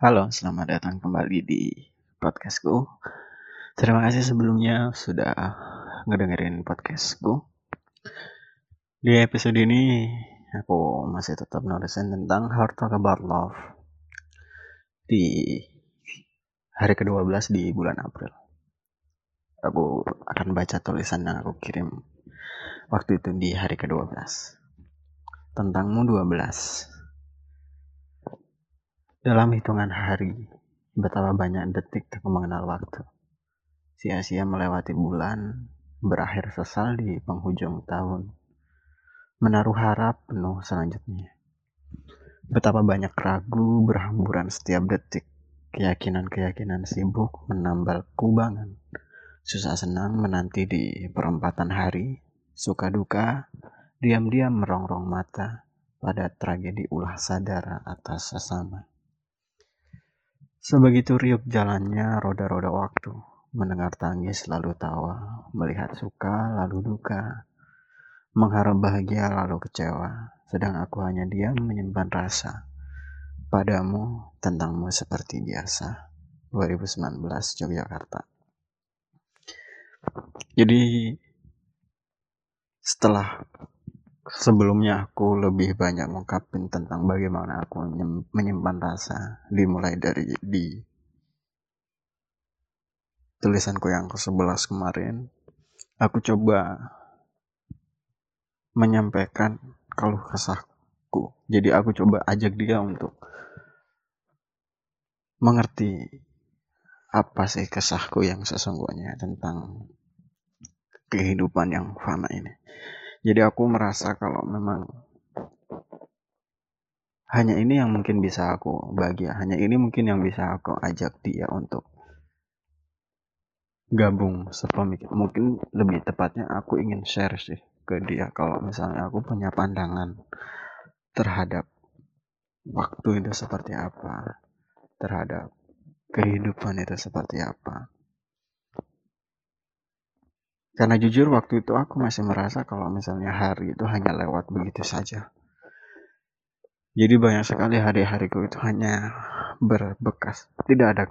Halo, selamat datang kembali di podcastku. Terima kasih sebelumnya sudah ngedengerin podcastku. Di episode ini aku masih tetap nulisin tentang Heart Talk About Love di hari ke-12 di bulan April. Aku akan baca tulisan yang aku kirim waktu itu di hari ke-12. Tentangmu 12. Dalam hitungan hari, betapa banyak detik aku mengenal waktu. Sia-sia melewati bulan, berakhir sesal di penghujung tahun. Menaruh harap penuh selanjutnya. Betapa banyak ragu berhamburan setiap detik. Keyakinan-keyakinan sibuk menambal kubangan. Susah senang menanti di perempatan hari. Suka duka, diam-diam merongrong mata pada tragedi ulah sadar atas sesama. Sebegitu riuh jalannya roda-roda waktu, mendengar tangis lalu tawa, melihat suka lalu duka, mengharap bahagia lalu kecewa, sedang aku hanya diam menyimpan rasa. Padamu, tentangmu seperti biasa. 2019 Yogyakarta. Jadi setelah sebelumnya aku lebih banyak mengungkapin tentang bagaimana aku menyimpan rasa dimulai dari di tulisanku yang ke-11 kemarin. Aku coba menyampaikan kalau kesahku. Jadi aku coba ajak dia untuk mengerti apa sih kesahku yang sesungguhnya tentang kehidupan yang fana ini jadi aku merasa kalau memang hanya ini yang mungkin bisa aku bahagia hanya ini mungkin yang bisa aku ajak dia untuk gabung sepemikir. Mungkin lebih tepatnya aku ingin share sih ke dia kalau misalnya aku punya pandangan terhadap waktu itu seperti apa terhadap kehidupan itu seperti apa karena jujur waktu itu aku masih merasa kalau misalnya hari itu hanya lewat begitu saja. Jadi banyak sekali hari-hariku itu hanya berbekas. Tidak ada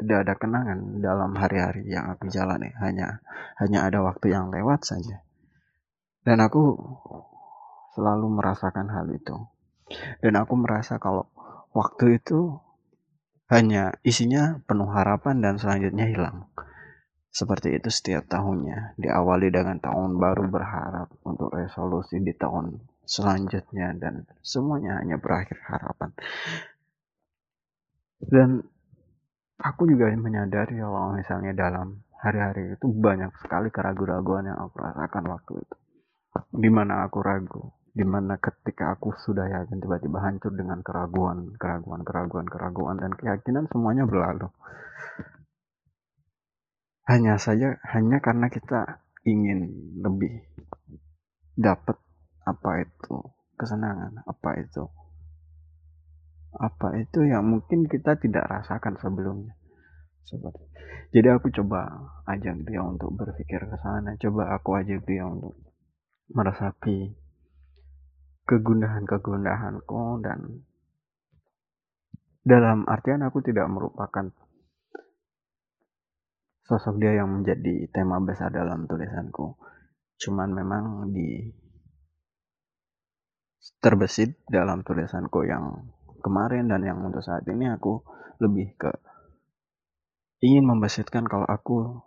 tidak ada kenangan dalam hari-hari yang aku jalani. Hanya hanya ada waktu yang lewat saja. Dan aku selalu merasakan hal itu. Dan aku merasa kalau waktu itu hanya isinya penuh harapan dan selanjutnya hilang. Seperti itu setiap tahunnya, diawali dengan tahun baru berharap untuk resolusi di tahun selanjutnya dan semuanya hanya berakhir harapan. Dan aku juga menyadari kalau misalnya dalam hari-hari itu banyak sekali keraguan-keraguan yang aku rasakan waktu itu. Di mana aku ragu, di mana ketika aku sudah yakin tiba-tiba hancur dengan keraguan, keraguan, keraguan, keraguan dan keyakinan semuanya berlalu hanya saja hanya karena kita ingin lebih dapat apa itu kesenangan apa itu apa itu yang mungkin kita tidak rasakan sebelumnya. Seperti jadi aku coba ajak dia untuk berpikir ke sana coba aku ajak dia untuk meresapi kegundahan-kegundahanku dan dalam artian aku tidak merupakan sosok dia yang menjadi tema besar dalam tulisanku. Cuman memang di terbesit dalam tulisanku yang kemarin dan yang untuk saat ini aku lebih ke ingin membesitkan kalau aku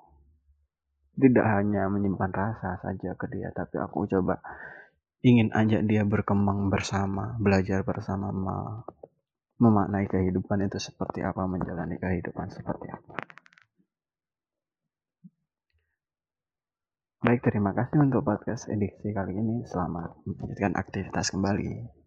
tidak hanya menyimpan rasa saja ke dia tapi aku coba ingin ajak dia berkembang bersama belajar bersama memaknai kehidupan itu seperti apa menjalani kehidupan seperti apa Baik, terima kasih untuk podcast edisi kali ini. Selamat melanjutkan aktivitas kembali.